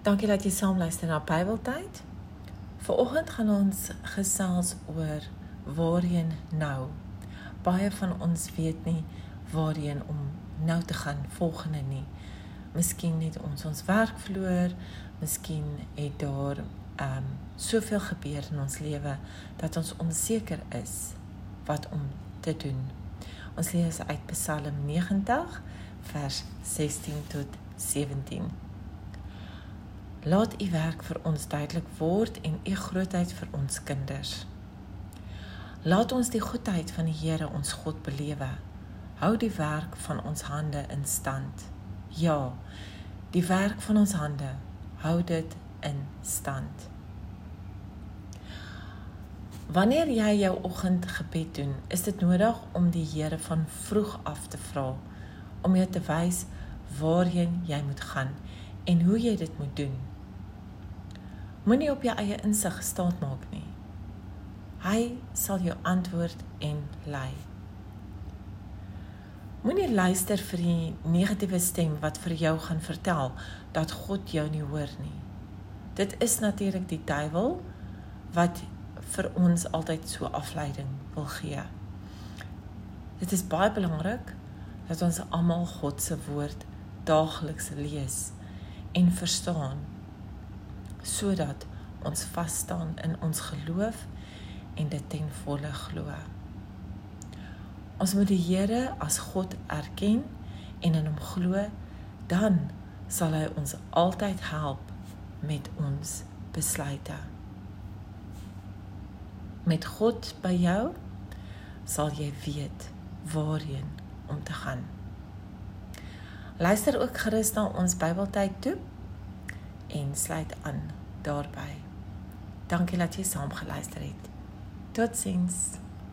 Dankie dat jy saam luister na Bybeltyd. Vanoggend gaan ons gesels oor waarheen nou. Baie van ons weet nie waarheen om nou te gaan volgende nie. Miskien het ons ons werk verloor, miskien het daar ehm um, soveel gebeur in ons lewe dat ons onseker is wat om te doen. Ons lees uit Psalm 90 vers 16 tot 17. Laat u werk vir ons duidelik word en u grootheid vir ons kinders. Laat ons die goedheid van die Here ons God belewe. Hou die werk van ons hande in stand. Ja, die werk van ons hande, hou dit in stand. Wanneer jy jou oggendgebed doen, is dit nodig om die Here van vroeg af te vra om jou te wys waarheen jy moet gaan en hoe jy dit moet doen. Moenie op jou eie insig gestaat maak nie. Hy sal jou antwoord en lei. Moenie luister vir die negatiewe stem wat vir jou gaan vertel dat God jou nie hoor nie. Dit is natuurlik die duiwel wat vir ons altyd so afleiding wil gee. Dit is baie belangrik dat ons almal God se woord daagliks lees en verstaan sodat ons vas staan in ons geloof en dit ten volle glo. Ons moet die Here as God erken en in hom glo, dan sal hy ons altyd help met ons besluite. Met God by jou sal jy weet waarheen om te gaan. Luister ook gerus na ons Bybeltyd toe en sluit aan daarbey. Dankie dat jy saam geluister het. Totsiens.